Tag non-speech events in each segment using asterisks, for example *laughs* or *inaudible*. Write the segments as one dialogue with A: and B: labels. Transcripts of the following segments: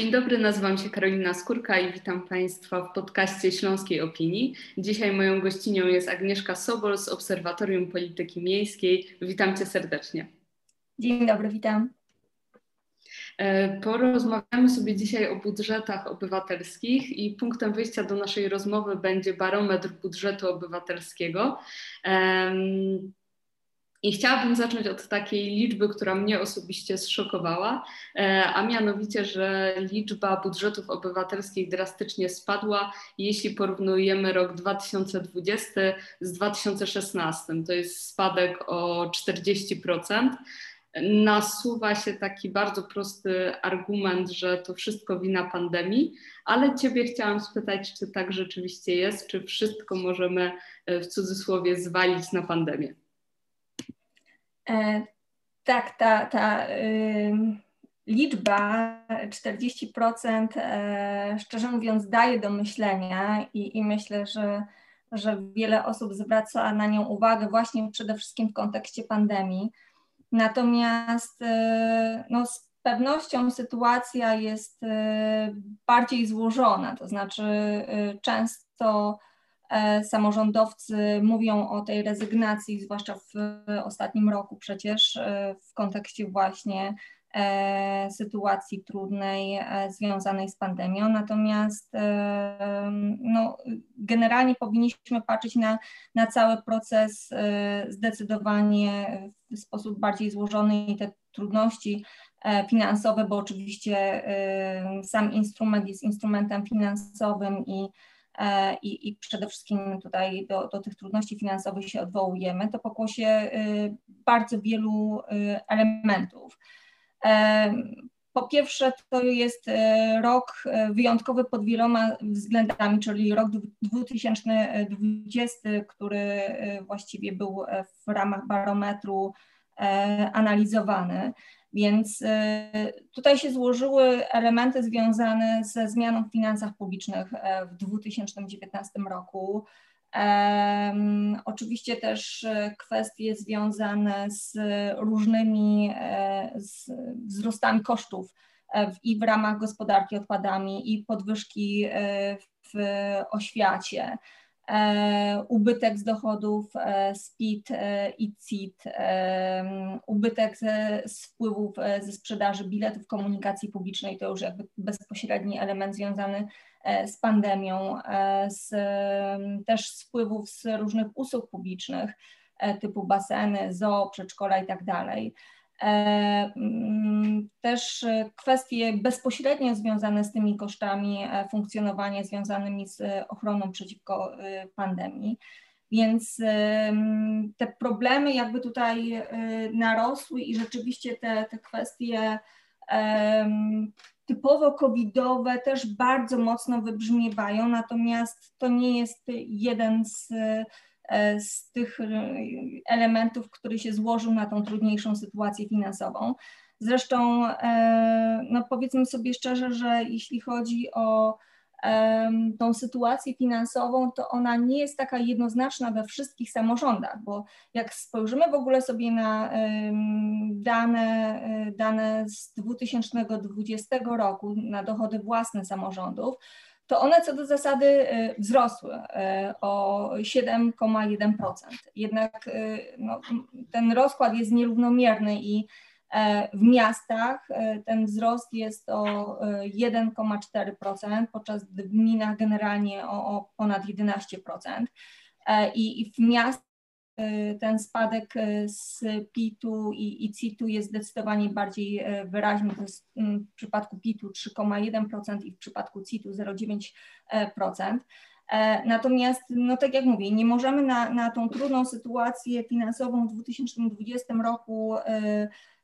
A: Dzień dobry, nazywam się Karolina Skórka i witam Państwa w podcaście Śląskiej Opinii. Dzisiaj moją gościnią jest Agnieszka Sobol z Obserwatorium Polityki Miejskiej. Witam Cię serdecznie.
B: Dzień dobry, witam.
A: E, porozmawiamy sobie dzisiaj o budżetach obywatelskich i punktem wyjścia do naszej rozmowy będzie barometr budżetu obywatelskiego. I chciałabym zacząć od takiej liczby, która mnie osobiście zszokowała, e, a mianowicie, że liczba budżetów obywatelskich drastycznie spadła, jeśli porównujemy rok 2020 z 2016. To jest spadek o 40%. Nasuwa się taki bardzo prosty argument, że to wszystko wina pandemii, ale Ciebie chciałam spytać, czy tak rzeczywiście jest, czy wszystko możemy e, w cudzysłowie zwalić na pandemię.
B: E, tak, ta, ta liczba 40% e, szczerze mówiąc daje do myślenia i, i myślę, że, że wiele osób zwraca na nią uwagę właśnie przede wszystkim w kontekście pandemii. Natomiast e, no, z pewnością sytuacja jest bardziej złożona, to znaczy często samorządowcy mówią o tej rezygnacji, zwłaszcza w ostatnim roku przecież, e, w kontekście właśnie e, sytuacji trudnej związanej z pandemią. Natomiast no, generalnie powinniśmy patrzeć na, na cały proces zdecydowanie w sposób bardziej złożony i te trudności finansowe, bo oczywiście sam instrument jest instrumentem finansowym i E, i, i przede wszystkim tutaj do, do tych trudności finansowych się odwołujemy, to pokłosie y, bardzo wielu y, elementów. E, po pierwsze, to jest y, rok wyjątkowy pod wieloma względami, czyli rok 2020, który właściwie był w ramach barometru e, analizowany. Więc y, tutaj się złożyły elementy związane ze zmianą w finansach publicznych e, w 2019 roku. Oczywiście też e, kwestie związane z różnymi e, z wzrostami kosztów i w ramach gospodarki odpadami i podwyżki w oświacie. E, ubytek z dochodów e, z PIT e, i CIT, ubytek z wpływów ze sprzedaży biletów komunikacji publicznej, to już jakby bezpośredni element związany z pandemią, z, też z wpływów z różnych usług publicznych typu baseny, zoo, przedszkola i tak dalej. E, mm, też kwestie bezpośrednio związane z tymi kosztami e, funkcjonowania związanymi z ochroną przeciwko e, pandemii. Więc te problemy jakby tutaj narosły i rzeczywiście te, te kwestie typowo covidowe też bardzo mocno wybrzmiewają, natomiast to nie jest jeden z E, z tych e, elementów, który się złożył na tą trudniejszą sytuację finansową. Zresztą, e, no powiedzmy sobie szczerze, że jeśli chodzi o tą sytuację finansową, to ona nie jest taka jednoznaczna we wszystkich samorządach, bo jak spojrzymy w ogóle sobie na dane, dane z 2020 roku, na dochody własne samorządów, to one co do zasady y, wzrosły y, o 7,1%. Jednak y, no, ten rozkład jest nierównomierny i e, w miastach ten wzrost jest o 1,4%, podczas gdy w gminach generalnie o, o ponad 11%. E, I, i w miastach E, ten spadek e, z PIT-u i, i CIT-u jest zdecydowanie bardziej e, wyraźny. To jest mm, w przypadku PIT-u 3,1% i w przypadku CIT-u 0,9%. Natomiast, no tak jak mówię, nie możemy na, na tą trudną sytuację finansową w 2020 roku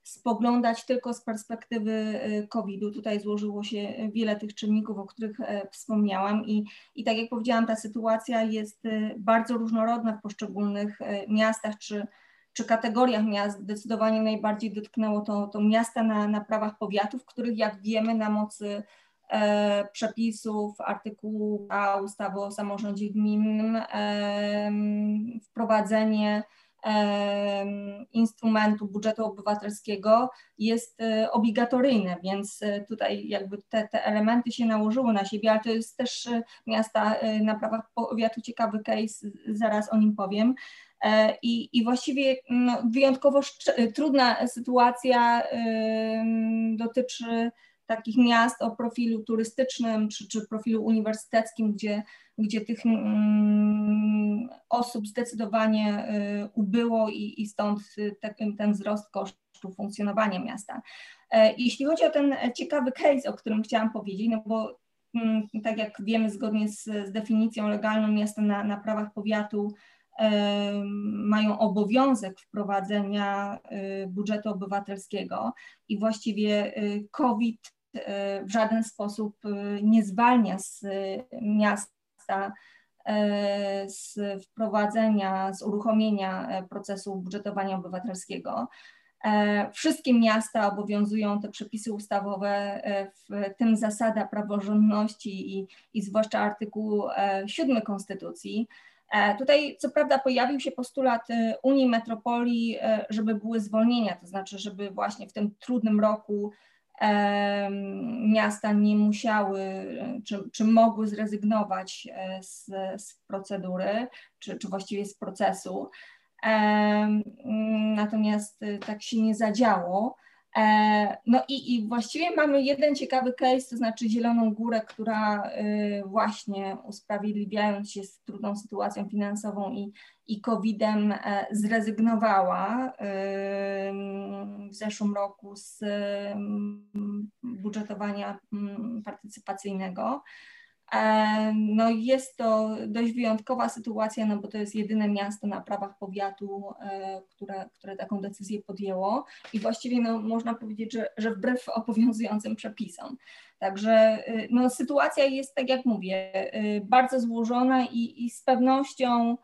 B: spoglądać tylko z perspektywy y, COVID-u. Tutaj złożyło się wiele tych czynników, o których e, wspomniałam i, i tak jak powiedziałam, ta sytuacja jest y, bardzo różnorodna w poszczególnych e, miastach czy, czy kategoriach miast. Zdecydowanie najbardziej dotknęło to, to miasta na, na prawach powiatów, których jak wiemy na mocy e, przepisów artykułu A ustawy o samorządzie gminnym e, wprowadzenie instrumentu budżetu obywatelskiego jest e, obligatoryjne, więc e, tutaj jakby te, te elementy się nałożyły na siebie, ale to jest też e, miasta na prawach powiatu ciekawy case, zaraz o nim powiem. I, i właściwie no, wyjątkowo trudna sytuacja dotyczy takich miast o profilu turystycznym czy, czy profilu uniwersyteckim, gdzie, gdzie tych mm, osób zdecydowanie y, ubyło i, i stąd ten, ten wzrost kosztów funkcjonowania miasta. E, jeśli chodzi o ten ciekawy case, o którym chciałam powiedzieć, no bo mm, tak jak wiemy, zgodnie z, z definicją legalną miasta na, na prawach powiatu mają obowiązek wprowadzenia y, budżetu obywatelskiego i właściwie y, COVID w żaden sposób y, nie zwalnia z miasta y, z wprowadzenia, z uruchomienia e, procesu budżetowania obywatelskiego. E, wszystkie miasta obowiązują te przepisy ustawowe, e, w tym zasada praworządności i, i zwłaszcza artykuł 7 Konstytucji. Tutaj co prawda pojawił się postulat Unii Metropolii, żeby były zwolnienia, to znaczy, żeby właśnie w tym trudnym roku miasta nie musiały, czy, czy mogły zrezygnować e, z, z procedury, czy, czy właściwie z procesu. Natomiast e, tak się nie zadziało. E, no i, i właściwie mamy jeden ciekawy case, to znaczy Zieloną Górę, która właśnie usprawiedliwiając się z trudną sytuacją finansową i, i COVID-em e, zrezygnowała w zeszłym roku z budżetowania partycypacyjnego. E, no jest to dość wyjątkowa sytuacja, no bo to jest jedyne miasto na prawach powiatu, e, które, które taką decyzję podjęło i właściwie no, można powiedzieć, że, że wbrew *laughs* obowiązującym przepisom. Także no, sytuacja jest, tak jak mówię, bardzo złożona i, i z pewnością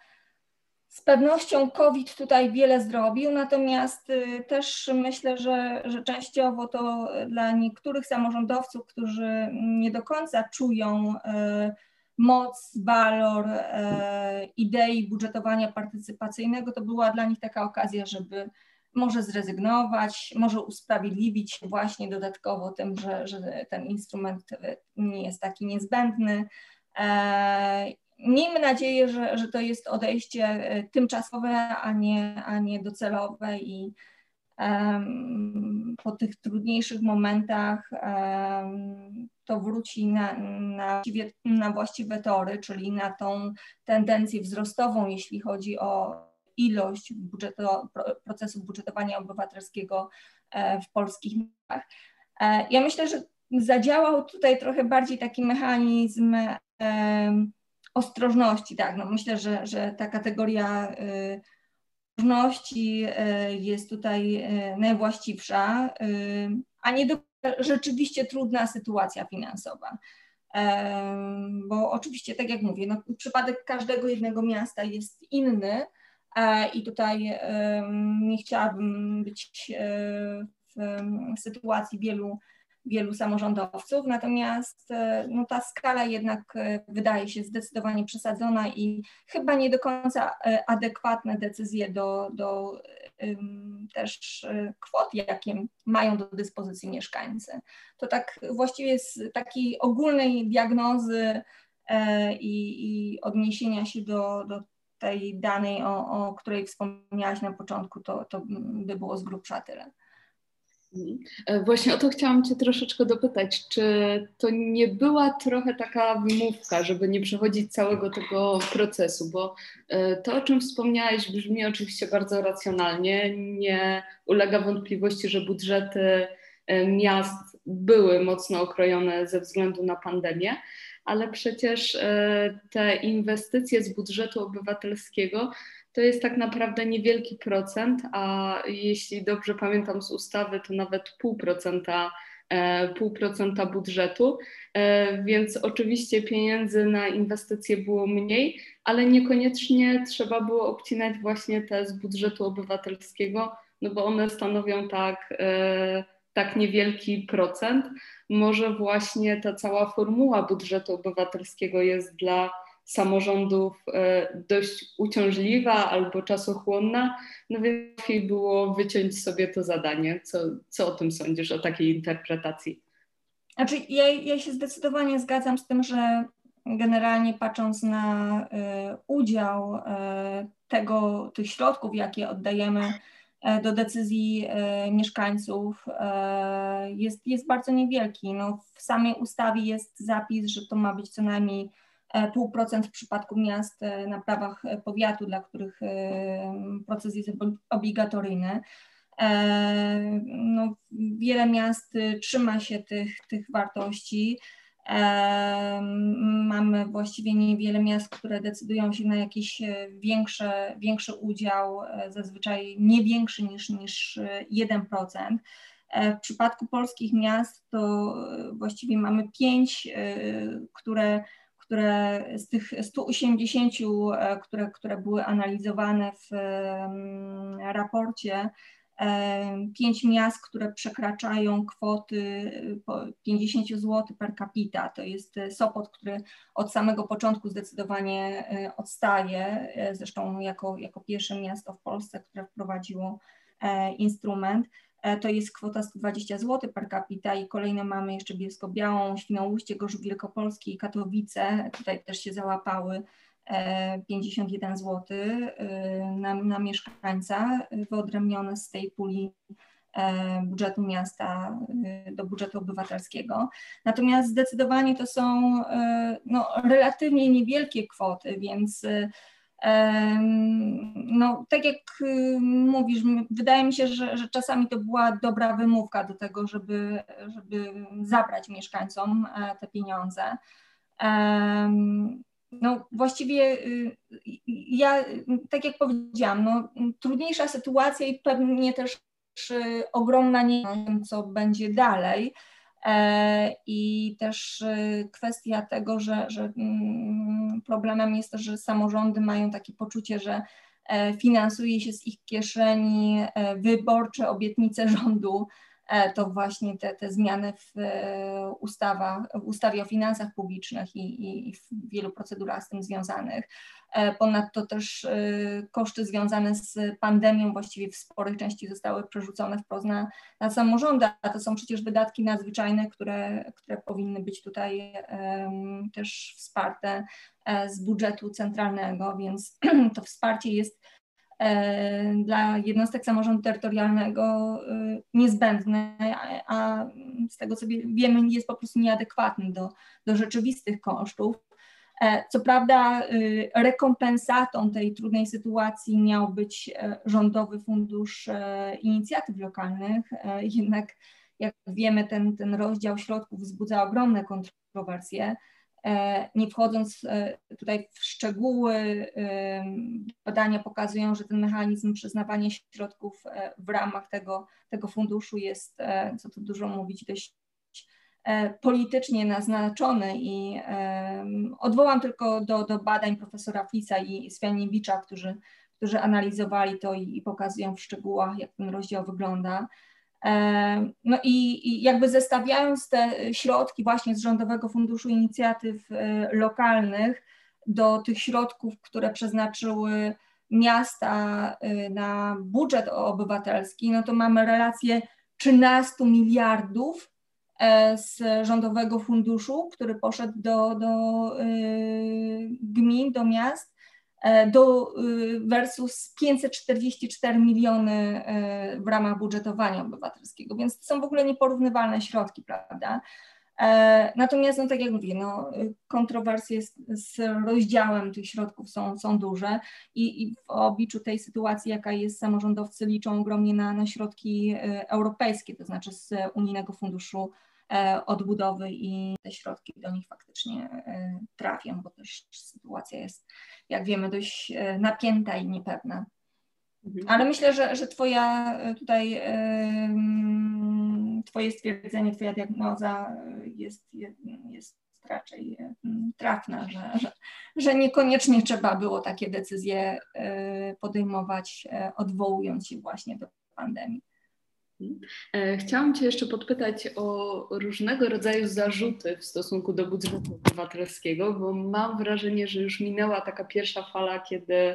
B: z pewnością COVID tutaj wiele zrobił, natomiast y, też myślę, że, że częściowo to dla niektórych samorządowców, którzy nie do końca czują y, moc, walor y, idei budżetowania partycypacyjnego, to była dla nich taka okazja, żeby może zrezygnować, może usprawiedliwić się właśnie dodatkowo tym, że, że ten instrument nie jest taki niezbędny. E, Miejmy nadzieję, że, że to jest odejście e, tymczasowe, a nie, a nie docelowe i um, po tych trudniejszych momentach um, to wróci na, na, na właściwe tory, czyli na tą tendencję wzrostową, jeśli chodzi o ilość budżeto, procesu budżetowania obywatelskiego e, w polskich miastach. E, ja myślę, że zadziałał tutaj trochę bardziej taki mechanizm ostrożności, tak, no myślę, że, że ta kategoria y, ostrożności y, jest tutaj y, najwłaściwsza, a nie do, rzeczywiście trudna sytuacja finansowa. Bo oczywiście, tak jak mówię, no, przypadek każdego jednego miasta jest inny i tutaj nie chciałabym być w sytuacji wielu wielu samorządowców, natomiast e, no, ta skala jednak e, wydaje się zdecydowanie przesadzona i chyba nie do końca e, adekwatne decyzje do, do też kwot, jakie mają do dyspozycji mieszkańcy. To tak właściwie z takiej ogólnej diagnozy i, i odniesienia się do, do tej danej, o, o której wspomniałaś na początku, to, to by było z grubsza tyle.
A: E, właśnie o to chciałam Cię troszeczkę dopytać, czy to nie była trochę taka wymówka, żeby nie przechodzić całego tego procesu, bo e, to, o czym wspomniałeś, brzmi oczywiście bardzo racjonalnie. Nie ulega wątpliwości, że budżety e, miast były mocno okrojone ze względu na pandemię, ale przecież te inwestycje z budżetu obywatelskiego to jest tak naprawdę niewielki procent, a jeśli dobrze pamiętam z ustawy, to nawet pół procenta, e, pół procenta budżetu, e, więc oczywiście pieniędzy na inwestycje było mniej, ale niekoniecznie trzeba było obcinać właśnie te z budżetu obywatelskiego, no bo one stanowią tak, e, tak niewielki procent. Może właśnie ta cała formuła budżetu obywatelskiego jest dla samorządów dość uciążliwa albo czasochłonna, no więc łatwiej było wyciąć sobie to zadanie. Co, co o tym sądzisz, o takiej interpretacji?
B: Znaczy, ja, ja się zdecydowanie zgadzam z tym, że generalnie patrząc na y, udział y, tego, tych środków, jakie oddajemy do decyzji mieszkańców, jest, jest bardzo niewielki. No, w samej ustawie jest zapis, że to ma być co najmniej pół procent w przypadku miast na prawach powiatu, dla których proces jest obligatoryjny. No, wiele miast trzyma się tych, tych wartości. Mamy właściwie niewiele miast, które decydują się na jakiś e, większy, większy udział, e, zazwyczaj nie większy niż, niż 1%. E, w przypadku polskich miast to właściwie mamy pięć, które, które z tych 180, które, które były analizowane w raporcie, pięć miast, które przekraczają kwoty 50 zł per capita. To jest e, Sopot, który od samego początku zdecydowanie e, odstaje, e, zresztą jako, jako pierwsze miasto w Polsce, które wprowadziło instrument. To jest kwota 120 zł per capita i kolejne mamy jeszcze Bielsko-Białą, Świnoujście, Gorzów Wielkopolski i Katowice. Tutaj też się załapały 51 zł na, na mieszkańca, wyodrębnione z tej puli e, budżetu miasta e, do budżetu obywatelskiego. Natomiast zdecydowanie to są e, no, relatywnie niewielkie kwoty, więc no, tak jak mówisz, wydaje mi się, że, że czasami to była dobra wymówka do tego, żeby, żeby zabrać mieszkańcom te pieniądze. No właściwie y, ja, tak jak powiedziałam, no, trudniejsza sytuacja i pewnie też ogromna nie wiem, co będzie dalej. E, I też y, kwestia tego, że, że mm, problemem jest to, że samorządy mają takie poczucie, że e, finansuje się z ich kieszeni e, wyborcze obietnice rządu, to właśnie te, te zmiany w, e, ustawa, w ustawie o finansach publicznych i, i w wielu procedurach z tym związanych. E, ponadto też koszty związane z pandemią właściwie w sporej części zostały przerzucone wprost na, na samorządy, a to są przecież wydatki nadzwyczajne, które, które powinny być tutaj um, też wsparte z budżetu centralnego, więc *clears throat* to wsparcie jest E, dla jednostek samorządu terytorialnego e, niezbędny, a z tego co wiemy jest po prostu nieadekwatny do, do rzeczywistych kosztów. E, co prawda rekompensatą tej trudnej sytuacji miał być Rządowy Fundusz Inicjatyw Lokalnych, jednak jak wiemy ten, ten rozdział środków wzbudza ogromne kontrowersje. E, nie wchodząc e, tutaj w szczegóły, e, badania pokazują, że ten mechanizm przyznawania środków w ramach tego, tego funduszu jest, co tu dużo mówić, dość politycznie naznaczony i odwołam tylko do, do badań profesora Flisa i Swianiewicza, którzy, którzy analizowali to i pokazują w szczegółach, jak ten rozdział wygląda. No i, jakby zestawiając te środki właśnie z Rządowego Funduszu Inicjatyw e, Lokalnych do tych środków, które przeznaczyły miasta e, na budżet obywatelski, no to mamy relację 13 miliardów e, z Rządowego Funduszu, który poszedł do, do gmin, do miast do, y, versus 544 miliony e, w ramach budżetowania obywatelskiego, więc to są w ogóle nieporównywalne środki, prawda? E, natomiast, no tak jak mówię, no, kontrowersje z, z rozdziałem tych środków są, są duże i, i, w obliczu tej sytuacji, jaka jest, samorządowcy liczą ogromnie na, na środki europejskie, to znaczy z Unijnego Funduszu Odbudowy i te środki do nich faktycznie trafią, bo też sytuacja jest jak wiemy, dość e, napięta i niepewna. Mhm. Ale myślę, że, że Twoja e, tutaj, Twoje stwierdzenie, Twoja diagnoza jest, jest raczej trafna, że, że, że niekoniecznie trzeba było takie decyzje e, podejmować, odwołując się właśnie do pandemii.
A: Chciałam Cię jeszcze podpytać o różnego rodzaju zarzuty w stosunku do budżetu obywatelskiego, bo mam wrażenie, że już minęła taka pierwsza fala, kiedy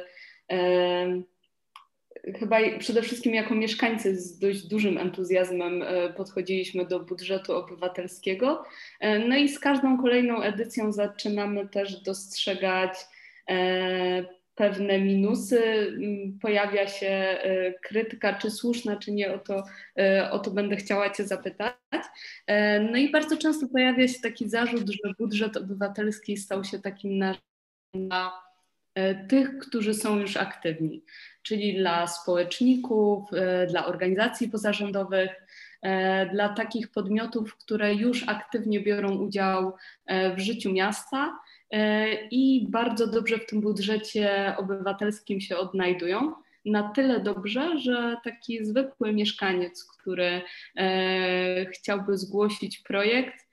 A: chyba przede wszystkim jako mieszkańcy z dość dużym entuzjazmem e, podchodziliśmy do budżetu obywatelskiego. E, no i z każdą kolejną edycją zaczynamy też dostrzegać e, pewne minusy, mm, pojawia się krytyka, czy słuszna, czy nie, o to, o to będę chciała Cię zapytać. No i bardzo często pojawia się taki zarzut, że budżet obywatelski stał się takim narzędziem na tych, którzy są już aktywni czyli dla społeczników, e, dla organizacji pozarządowych, e, dla takich podmiotów, które już aktywnie biorą udział e, w życiu miasta i bardzo dobrze w tym budżecie obywatelskim się odnajdują. Na tyle dobrze, że taki zwykły mieszkaniec, który chciałby zgłosić projekt,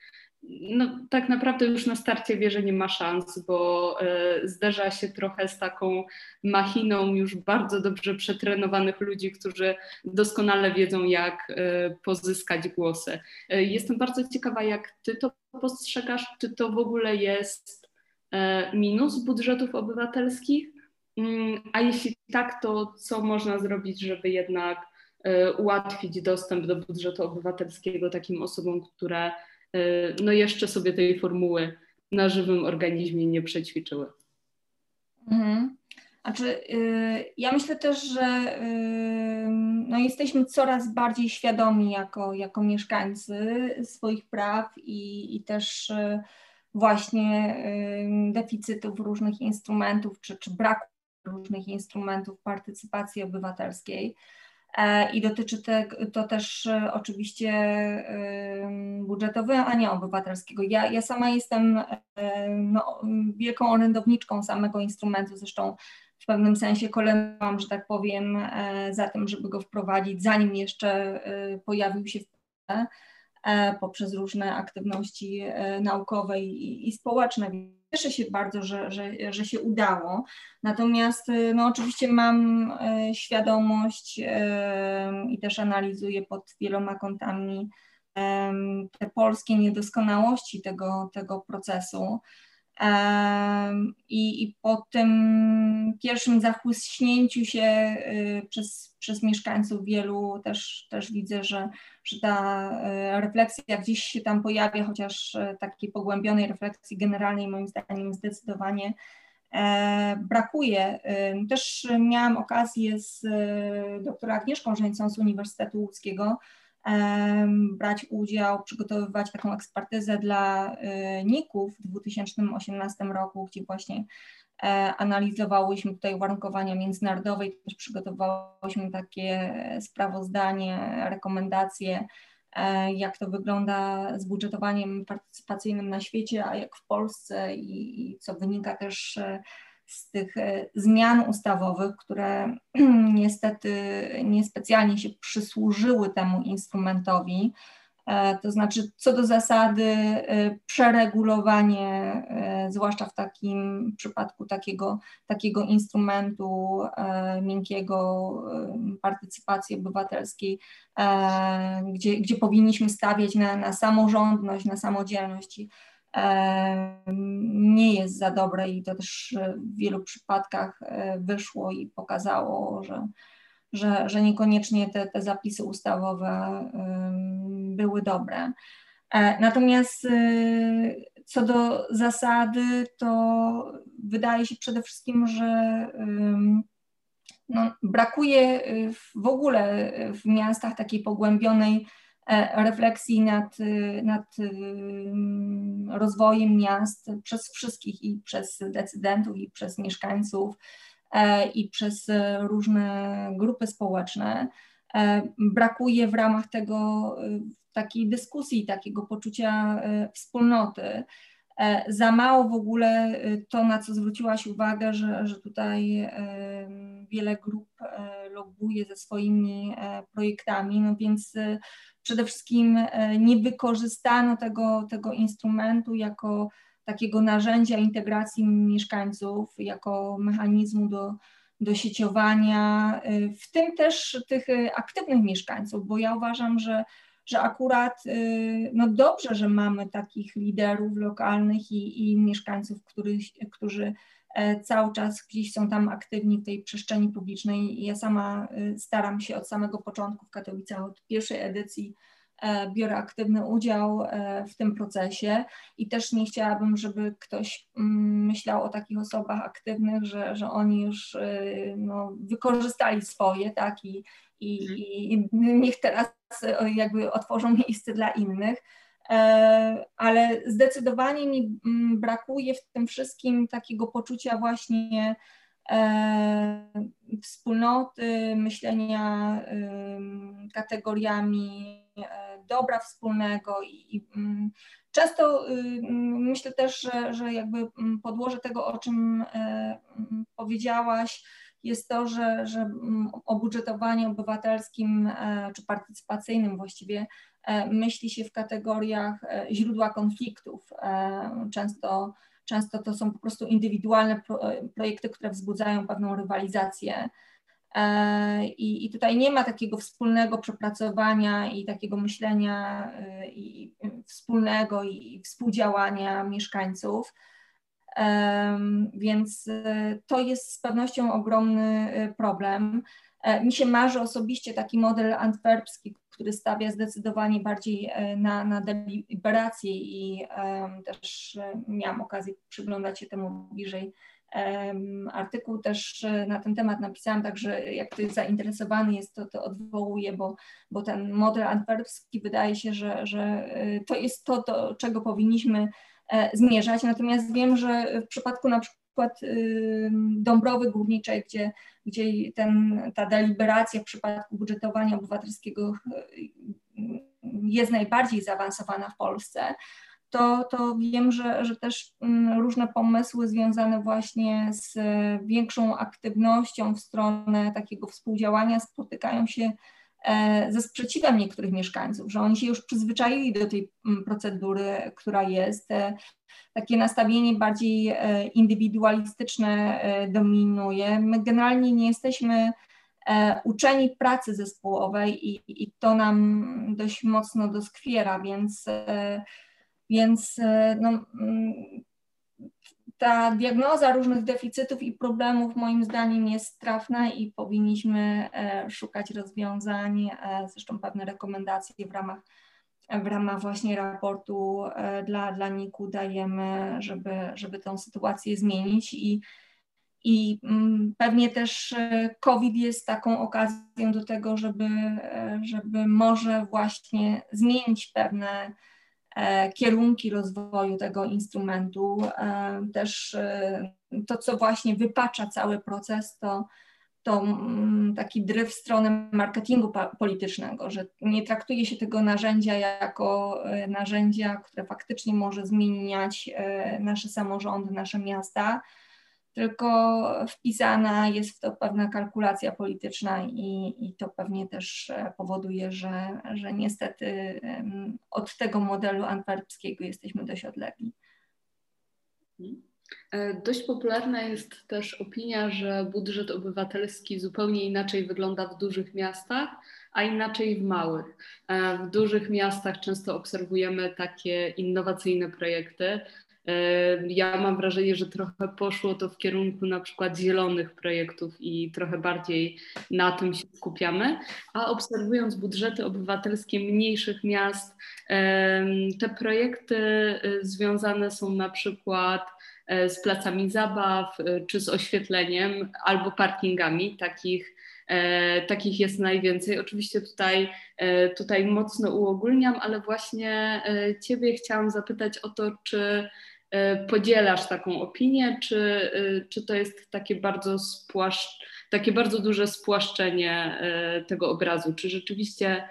A: no, tak naprawdę już na starcie wie, że nie ma szans, bo e, zderza się trochę z taką machiną już bardzo dobrze przetrenowanych ludzi, którzy doskonale wiedzą, jak e, pozyskać głosy. E, jestem bardzo ciekawa, jak ty to postrzegasz, czy to w ogóle jest e, minus budżetów obywatelskich, mm, a jeśli tak, to co można zrobić, żeby jednak e, ułatwić dostęp do budżetu obywatelskiego takim osobom, które E, no jeszcze sobie tej formuły na żywym organizmie nie przećwiczyły.
B: Mhm. Znaczy, yy, ja myślę też, że yy, no jesteśmy coraz bardziej świadomi jako, jako mieszkańcy swoich praw i, i też yy, właśnie deficytów różnych instrumentów, czy, czy braku różnych instrumentów partycypacji obywatelskiej. E, i dotyczy te, to też e, oczywiście budżetowania obywatelskiego. Ja, ja sama jestem e, no, wielką orędowniczką samego instrumentu, zresztą w pewnym sensie kolędowałam, że tak powiem, za tym, żeby go wprowadzić, zanim jeszcze pojawił się w Polsce poprzez różne aktywności naukowe i, i społeczne cieszę się bardzo, że, że, że się udało. Natomiast y, no, oczywiście mam świadomość i też analizuję pod wieloma kątami te polskie niedoskonałości tego, tego procesu. I, I po tym pierwszym zachłyśnięciu się y, przez, przez mieszkańców wielu też, też widzę, że, że ta y, refleksja gdzieś się tam pojawia, chociaż y, takiej pogłębionej refleksji generalnej moim zdaniem zdecydowanie e, brakuje. Też miałam okazję z doktorą Agnieszką Żeńcą z Uniwersytetu Łódzkiego brać udział, przygotowywać taką ekspertyzę dla y, NIK-u w 2018 roku, gdzie właśnie e, analizowałyśmy tutaj uwarunkowania międzynarodowe i też przygotowałyśmy takie sprawozdanie, rekomendacje, e, jak to wygląda z budżetowaniem partycypacyjnym na świecie, a jak w Polsce i, i co wynika też e, z tych e, zmian ustawowych, które *clears throat* niestety niespecjalnie się przysłużyły temu instrumentowi. E, to znaczy, co do zasady, e, przeregulowanie, zwłaszcza w takim przypadku takiego, takiego instrumentu miękkiego partycypacji obywatelskiej, gdzie, gdzie powinniśmy stawiać na, na samorządność, na samodzielność nie jest za dobre i to też w wielu przypadkach e, wyszło i pokazało, że, że, że niekoniecznie te, te zapisy ustawowe były dobre. E, natomiast e, co do zasady, to wydaje się przede wszystkim, że no, brakuje w ogóle w miastach takiej pogłębionej refleksji nad, nad rozwojem miast przez wszystkich i przez decydentów, i przez mieszkańców, e, i przez różne grupy społeczne. E, brakuje w ramach tego takiej dyskusji, takiego poczucia wspólnoty. Za mało w ogóle to, na co zwróciłaś uwagę, że, że tutaj wiele grup lobuje ze swoimi projektami, no więc przede wszystkim e, nie wykorzystano tego, tego instrumentu jako takiego narzędzia integracji mieszkańców, jako mechanizmu do, do sieciowania, w tym też tych aktywnych mieszkańców, bo ja uważam, że, że akurat no dobrze, że mamy takich liderów lokalnych i, i mieszkańców, których, którzy E, cały czas gdzieś są tam aktywni w tej przestrzeni publicznej. Ja sama y, staram się od samego początku w Katowicach, od pierwszej edycji e, biorę aktywny udział e, w tym procesie i też nie chciałabym, żeby ktoś mm, myślał o takich osobach aktywnych, że, że oni już y, no, wykorzystali swoje, tak, i, i, mhm. i niech teraz jakby otworzą miejsce dla innych. E, ale zdecydowanie mi mm, brakuje w tym wszystkim takiego poczucia właśnie e, wspólnoty, myślenia kategoriami e, dobra wspólnego i, mm, często myślę też, że, że jakby podłoże tego, o czym powiedziałaś, jest to, że, że o budżetowaniu obywatelskim czy partycypacyjnym właściwie myśli się w kategoriach e, źródła konfliktów. E, często, często to są po prostu indywidualne projekty, które wzbudzają pewną rywalizację. I, I, tutaj nie ma takiego wspólnego przepracowania i takiego myślenia i, wspólnego i współdziałania mieszkańców. Więc to jest z pewnością ogromny problem. Mi się marzy osobiście taki model antwerpski, który stawia zdecydowanie bardziej e, na, na deliberację i um, też e, miałam okazję przyglądać się temu bliżej. Um, artykuł też e, na ten temat napisałam, także jak ktoś zainteresowany jest, to, to odwołuję, bo, bo ten model antwerpski wydaje się, że, że to jest to, do czego powinniśmy zmierzać. Natomiast wiem, że w przypadku na przykład przykład Dąbrowy Górniczej, gdzie, gdzie ten, ta deliberacja w przypadku budżetowania obywatelskiego jest najbardziej zaawansowana w Polsce, to, to wiem, że, że też różne pomysły związane właśnie z większą aktywnością w stronę takiego współdziałania spotykają się ze sprzeciwem niektórych mieszkańców, że oni się już przyzwyczaili do tej mm, procedury, która jest. E, takie nastawienie bardziej e, indywidualistyczne dominuje. My generalnie nie jesteśmy uczeni pracy zespołowej i, i to nam dość mocno doskwiera, więc, więc no, mm, ta diagnoza różnych deficytów i problemów moim zdaniem jest trafna i powinniśmy e, szukać rozwiązań, e, zresztą pewne rekomendacje w ramach, w ramach właśnie raportu e, dla, dla NIK-u dajemy, żeby, żeby tą sytuację zmienić i, i mm, pewnie też COVID jest taką okazją do tego, żeby, żeby może właśnie zmienić pewne kierunki rozwoju tego instrumentu. E, też e, to, co właśnie wypacza cały proces, to, to mm, taki dryf w stronę marketingu politycznego, że nie traktuje się tego narzędzia jako narzędzia, które faktycznie może zmieniać nasze samorządy, nasze miasta, tylko wpisana jest w to pewna kalkulacja polityczna i, i to pewnie też e, powoduje, że, że niestety od tego modelu antwerpskiego jesteśmy dość odlegli.
A: E, dość popularna jest też opinia, że budżet obywatelski zupełnie inaczej wygląda w dużych miastach, a inaczej w małych. E, w dużych miastach często obserwujemy takie innowacyjne projekty, ja mam wrażenie, że trochę poszło to w kierunku na przykład zielonych projektów i trochę bardziej na tym się skupiamy, a obserwując budżety obywatelskie mniejszych miast, te projekty y, związane są na przykład e, z placami zabaw y, czy z oświetleniem albo parkingami takich E, takich jest najwięcej. Oczywiście tutaj, e, tutaj mocno uogólniam, ale właśnie e, Ciebie chciałam zapytać o to, czy E, podzielasz taką opinię, czy, e, czy to jest takie bardzo, spłaszcz, takie bardzo duże spłaszczenie e, tego obrazu? Czy rzeczywiście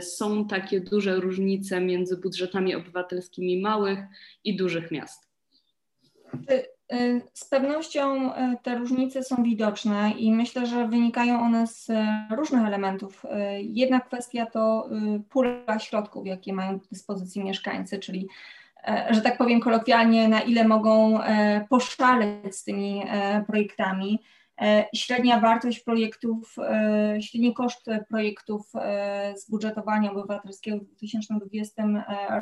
A: są takie duże różnice między budżetami obywatelskimi małych i dużych miast?
B: Z pewnością te różnice są widoczne i myślę, że wynikają one z różnych elementów. Jedna kwestia to pula środków, jakie mają do dyspozycji mieszkańcy, czyli E, że tak powiem kolokwialnie, na ile mogą e, poszaleć z tymi e, projektami. Średnia wartość projektów, średni koszt projektów z budżetowania obywatelskiego w 2020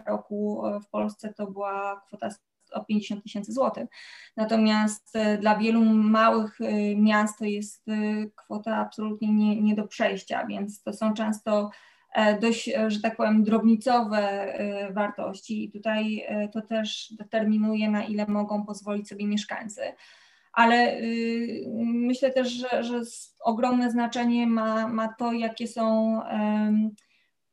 B: roku w Polsce to była kwota o 50 tysięcy złotych. Natomiast dla wielu małych miast to jest kwota absolutnie nie, nie do przejścia, więc to są często E, dość, e, że tak powiem, drobnicowe e, wartości i tutaj to też determinuje, na ile mogą pozwolić sobie mieszkańcy. Ale y, myślę też, że, że ogromne znaczenie ma, ma to, jakie są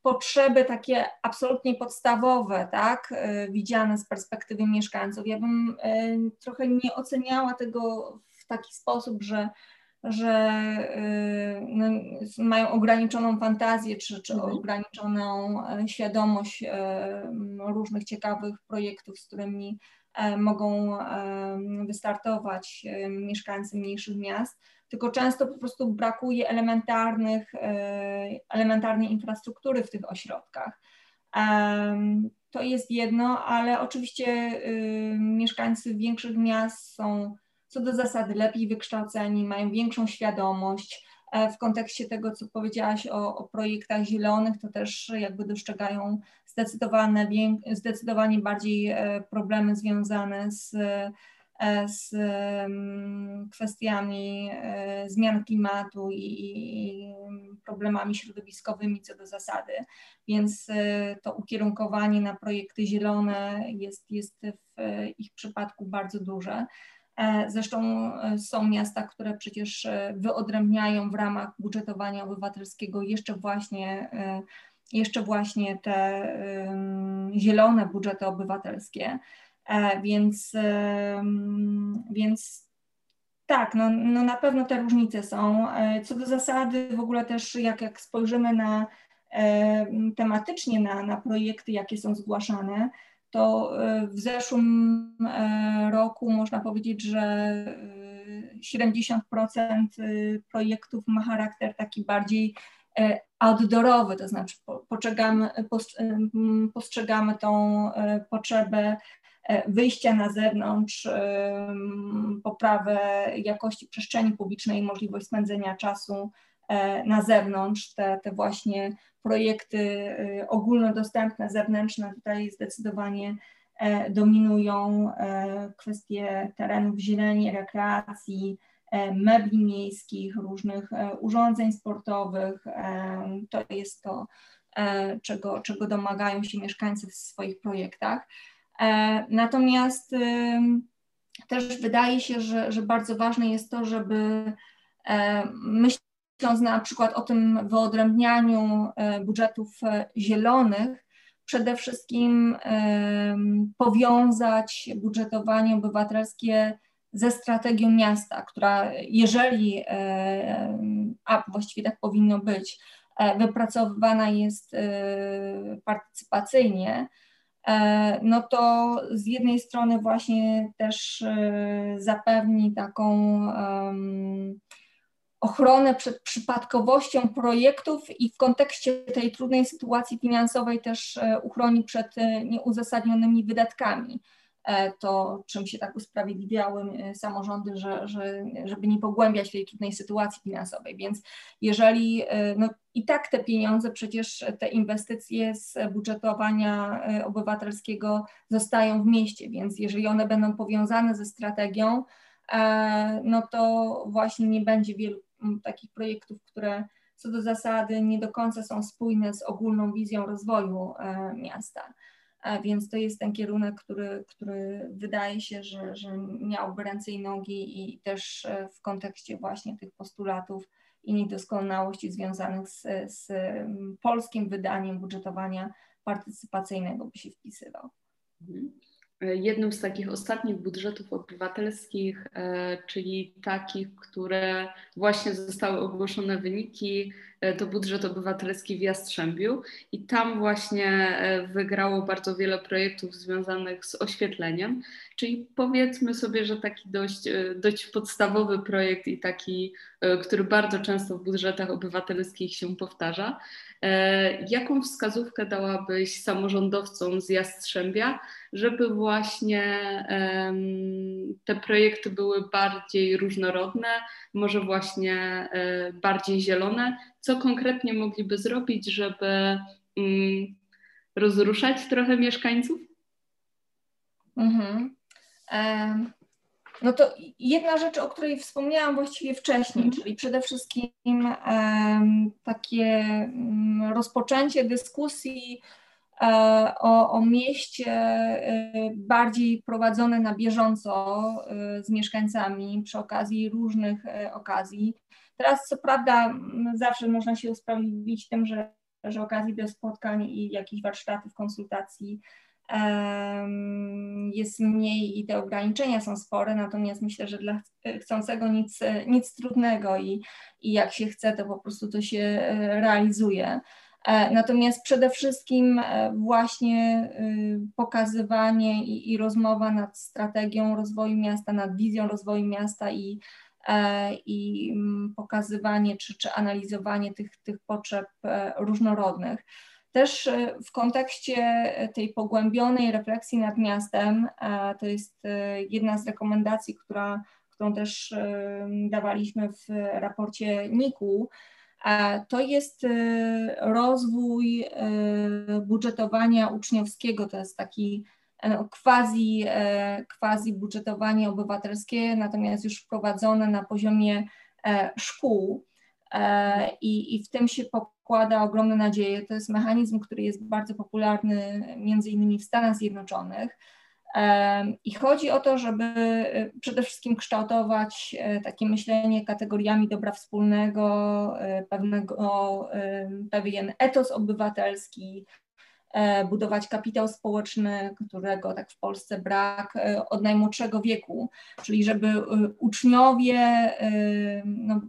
B: potrzeby takie absolutnie podstawowe, tak, widziane z perspektywy mieszkańców. Ja bym trochę nie oceniała tego w taki sposób, że że y, no, mają ograniczoną fantazję czy, czy mhm. ograniczoną e, świadomość e, różnych ciekawych projektów, z którymi e, mogą wystartować mieszkańcy mniejszych miast, tylko często po prostu brakuje elementarnych, elementarnej infrastruktury w tych ośrodkach. To jest jedno, ale oczywiście y, mieszkańcy większych miast są co do zasady lepiej wykształceni, mają większą świadomość. E, w kontekście tego, co powiedziałaś o, o projektach zielonych, to też jakby dostrzegają zdecydowane, zdecydowanie bardziej e, problemy związane z, e, z kwestiami zmian klimatu i problemami środowiskowymi co do zasady. Więc to ukierunkowanie na projekty zielone jest, jest w ich przypadku bardzo duże. E, zresztą e, są miasta, które przecież e, wyodrębniają w ramach budżetowania obywatelskiego jeszcze właśnie, jeszcze właśnie te zielone budżety obywatelskie. Więc, więc tak, no, no na pewno te różnice są. Co do zasady, w ogóle też jak, jak spojrzymy na tematycznie na, na projekty, jakie są zgłaszane, to e, w zeszłym e, roku można powiedzieć, że 70% e, projektów ma charakter taki bardziej outdoorowy, to znaczy postrzegamy, postrzegamy tą potrzebę wyjścia na zewnątrz, poprawę jakości przestrzeni publicznej, możliwość spędzenia czasu na zewnątrz, te, te właśnie projekty y, ogólnodostępne, zewnętrzne tutaj zdecydowanie e, dominują e, kwestie terenów zieleni, rekreacji, e, mebli miejskich, różnych urządzeń sportowych. To jest to, czego, czego domagają się mieszkańcy w swoich projektach. Natomiast też wydaje się, że, że bardzo ważne jest to, żeby myśleć myśląc na przykład o tym wyodrębnianiu e, budżetów e, zielonych, przede wszystkim powiązać budżetowanie obywatelskie ze strategią miasta, która jeżeli, e, a właściwie tak powinno być, wypracowywana jest partycypacyjnie, no to z jednej strony właśnie też zapewni taką ochronę przed przypadkowością projektów i w kontekście tej trudnej sytuacji finansowej też e, uchroni przed e, nieuzasadnionymi wydatkami. E, to, czym się tak usprawiedliwiały samorządy, że, że, żeby nie pogłębiać tej trudnej sytuacji finansowej. Więc jeżeli no, i tak te pieniądze, przecież te inwestycje z budżetowania obywatelskiego zostają w mieście, więc jeżeli one będą powiązane ze strategią, no to właśnie nie będzie wielu takich projektów, które co do zasady nie do końca są spójne z ogólną wizją rozwoju e, miasta. Więc to jest ten kierunek, który, który wydaje się, że, że miałby ręce i nogi i też e, w kontekście właśnie tych postulatów i niedoskonałości związanych z, z polskim wydaniem budżetowania partycypacyjnego by się wpisywał. Mhm.
A: Jednym z takich ostatnich budżetów obywatelskich, e, czyli takich, które właśnie zostały ogłoszone wyniki, to budżet obywatelski w Jastrzębiu i tam właśnie wygrało bardzo wiele projektów związanych z oświetleniem, czyli powiedzmy sobie, że taki dość, dość podstawowy projekt i taki, który bardzo często w budżetach obywatelskich się powtarza. Jaką wskazówkę dałabyś samorządowcom z Jastrzębia, żeby właśnie te projekty były bardziej różnorodne, może właśnie e, bardziej zielone. Co konkretnie mogliby zrobić, żeby mm, rozruszać trochę mieszkańców?
B: Mhm. No to jedna rzecz, o której wspomniałam właściwie wcześniej, mhm. czyli przede wszystkim takie mm, rozpoczęcie dyskusji E, o, o mieście e, bardziej prowadzone na bieżąco e, z mieszkańcami przy okazji różnych okazji. Teraz co prawda zawsze można się usprawiedliwić tym, że, że okazji do spotkań i jakichś warsztatów, konsultacji jest mniej i te ograniczenia są spore, natomiast myślę, że dla chcącego nic, nic trudnego i, i jak się chce, to po prostu to się realizuje. E, natomiast przede wszystkim e, właśnie pokazywanie i, i rozmowa nad strategią rozwoju miasta, nad wizją rozwoju miasta i, e, i mm, pokazywanie czy, czy analizowanie tych, tych potrzeb różnorodnych. Też w kontekście tej pogłębionej refleksji nad miastem, to jest jedna z rekomendacji, która, którą też dawaliśmy w raporcie NIK-u, to jest rozwój budżetowania uczniowskiego, to jest taki e, quasi, e, quasi budżetowanie obywatelskie, natomiast już wprowadzone na poziomie e, szkół i, i w tym się pokłada ogromne nadzieje. To jest mechanizm, który jest bardzo popularny między innymi w Stanach Zjednoczonych. I chodzi o to, żeby e, przede wszystkim kształtować e, takie myślenie kategoriami dobra wspólnego, e, pewnego, pewien etos obywatelski, budować kapitał społeczny, którego tak w Polsce brak od najmłodszego wieku, czyli żeby uczniowie no,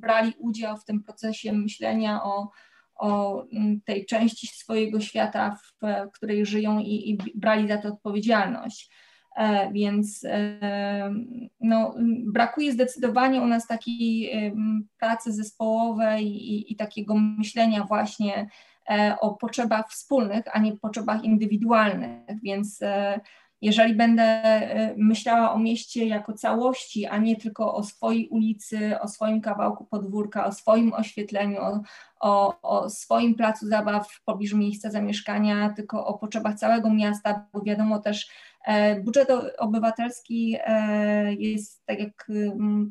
B: brali udział w tym procesie myślenia o o tej części swojego świata, w której żyją i, i brali za to odpowiedzialność. E, więc e, no, brakuje zdecydowanie u nas takiej pracy zespołowej i, i takiego myślenia właśnie e, o potrzebach wspólnych, a nie potrzebach indywidualnych. Więc jeżeli będę e, myślała o mieście jako całości, a nie tylko o swojej ulicy, o swoim kawałku podwórka, o swoim oświetleniu, o, o, o swoim placu zabaw w pobliżu miejsca zamieszkania, tylko o potrzebach całego miasta, bo wiadomo też, e, budżet obywatelski e, jest, tak jak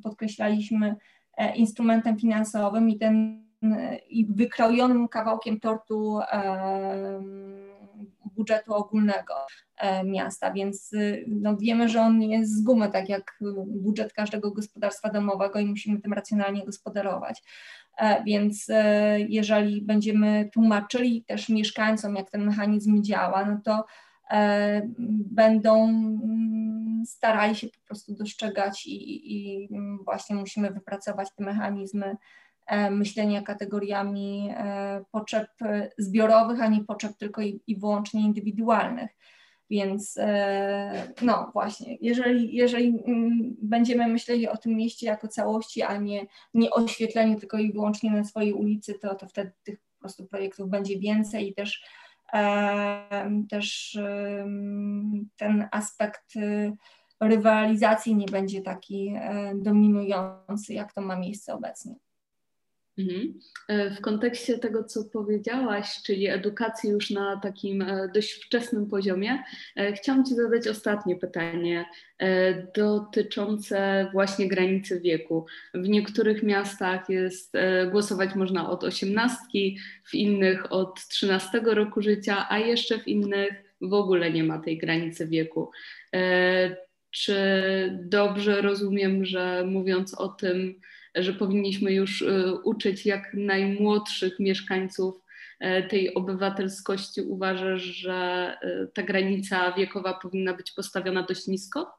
B: podkreślaliśmy, instrumentem finansowym i ten i wykrojonym kawałkiem tortu budżetu ogólnego e, miasta, więc y, no, wiemy, że on jest z gumy, tak jak budżet każdego gospodarstwa domowego i musimy tym racjonalnie gospodarować. E, więc e, jeżeli będziemy tłumaczyli też mieszkańcom, jak ten mechanizm działa, no to będą mm, starali się po prostu dostrzegać i, i właśnie musimy wypracować te mechanizmy myślenia kategoriami e, potrzeb zbiorowych, a nie potrzeb tylko i, i wyłącznie indywidualnych. Więc e, no właśnie, jeżeli, jeżeli mm, będziemy myśleli o tym mieście jako całości, a nie, nie oświetleniu tylko i wyłącznie na swojej ulicy, to, to wtedy tych po prostu projektów będzie więcej i też, też ten aspekt rywalizacji nie będzie taki dominujący, jak to ma miejsce obecnie.
A: Mhm. E, w kontekście tego, co powiedziałaś, czyli edukacji już na takim e, dość wczesnym poziomie, e, chciałam Ci zadać ostatnie pytanie dotyczące właśnie granicy wieku. W niektórych miastach jest głosować można od 18, w innych od 13 roku życia, a jeszcze w innych w ogóle nie ma tej granicy wieku. Czy dobrze rozumiem, że mówiąc o tym, że powinniśmy już y, uczyć jak najmłodszych mieszkańców e, tej obywatelskości. Uważasz, że e, ta granica wiekowa powinna być postawiona dość nisko?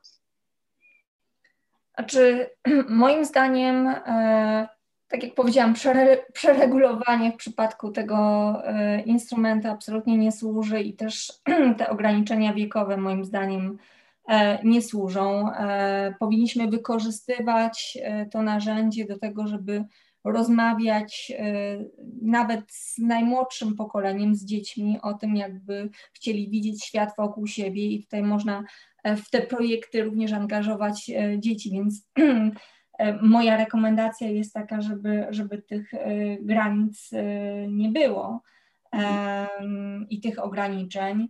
B: Znaczy, *clears throat* moim zdaniem e, tak jak powiedziałam, przeregulowanie w przypadku tego e, instrumentu absolutnie nie służy i też *clears throat* te ograniczenia wiekowe moim zdaniem e, nie służą. E, powinniśmy wykorzystywać to narzędzie do tego, żeby rozmawiać nawet z najmłodszym pokoleniem, z dziećmi o tym, jakby chcieli widzieć świat wokół siebie i tutaj można w te projekty również angażować dzieci, więc *clears throat* E, moja rekomendacja jest taka, żeby, żeby tych e, granic e, nie było i tych ograniczeń.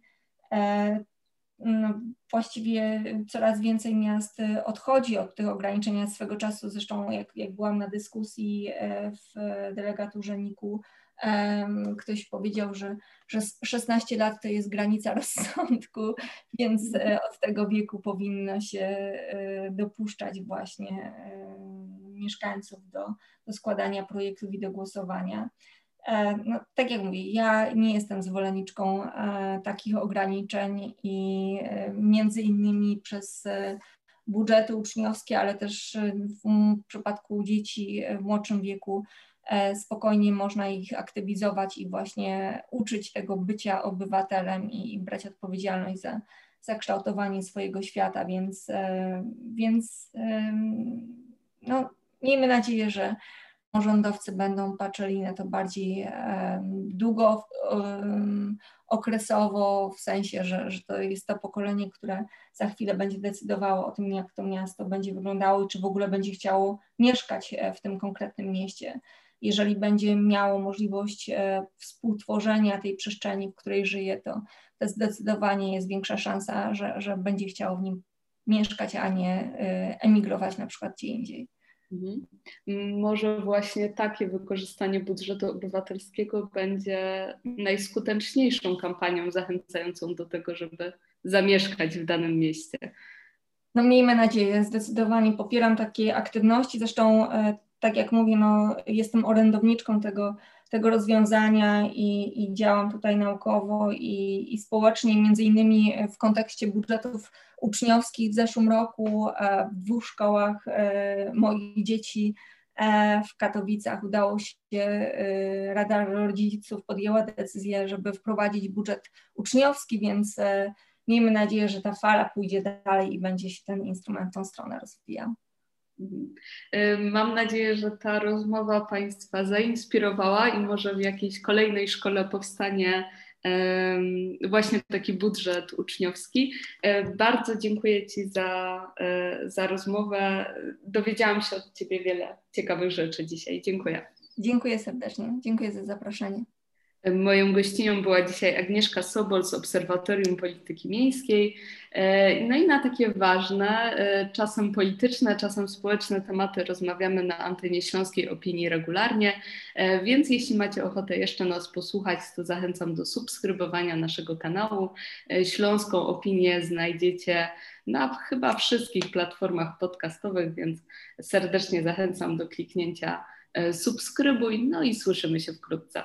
B: No, właściwie coraz więcej miast odchodzi od tych ograniczeń. Swego czasu, zresztą jak, jak byłam na dyskusji w delegaturze NIK-u, ktoś powiedział, że, że 16 lat to jest granica *laughs* rozsądku, więc e, od tego wieku powinno się e, dopuszczać właśnie mieszkańców do, do składania projektów i do głosowania. E, no, tak jak mówię, ja nie jestem zwolenniczką takich ograniczeń i między innymi przez budżety uczniowskie, ale też w przypadku dzieci w młodszym wieku E, spokojnie można ich aktywizować i właśnie uczyć tego bycia obywatelem i, brać odpowiedzialność za, za kształtowanie swojego świata, więc, e, więc no, miejmy nadzieję, że rządowcy będą patrzyli na to bardziej długo, okresowo, w sensie, że, że to jest to pokolenie, które za chwilę będzie decydowało o tym, jak to miasto będzie wyglądało i czy w ogóle będzie chciało mieszkać e, w tym konkretnym mieście jeżeli będzie miało możliwość e, współtworzenia tej przestrzeni, w której żyje, to, to zdecydowanie jest większa szansa, że, że będzie chciało w nim mieszkać, a nie e, emigrować na przykład gdzie indziej. Mhm.
A: Może właśnie takie wykorzystanie budżetu obywatelskiego będzie najskuteczniejszą kampanią zachęcającą do tego, żeby zamieszkać w danym mieście.
B: No miejmy nadzieję, zdecydowanie popieram takie aktywności. Zresztą e, tak jak mówię, no, jestem orędowniczką tego, tego rozwiązania i, i działam tutaj naukowo i, i społecznie, między innymi w kontekście budżetów uczniowskich w zeszłym roku e, w dwóch szkołach e, moich dzieci e, w Katowicach udało się, Rada Rodziców podjęła decyzję, żeby wprowadzić budżet uczniowski, więc miejmy nadzieję, że ta fala pójdzie dalej i będzie się ten instrument w tą stronę rozwijał.
A: Mhm. Mam nadzieję, że ta rozmowa Państwa zainspirowała i może w jakiejś kolejnej szkole powstanie właśnie taki budżet uczniowski. Bardzo dziękuję Ci za, e, za rozmowę. Dowiedziałam się od Ciebie wiele ciekawych rzeczy dzisiaj. Dziękuję.
B: Dziękuję serdecznie. Dziękuję za zaproszenie.
A: Moją gościnią była dzisiaj Agnieszka Sobol z Obserwatorium Polityki Miejskiej. E, no i na takie ważne, e, czasem polityczne, czasem społeczne tematy rozmawiamy na antenie Śląskiej Opinii regularnie, e, więc jeśli macie ochotę jeszcze nas posłuchać, to zachęcam do subskrybowania naszego kanału. Śląską Opinię znajdziecie na chyba wszystkich platformach podcastowych, więc serdecznie zachęcam do kliknięcia subskrybuj, no i słyszymy się wkrótce.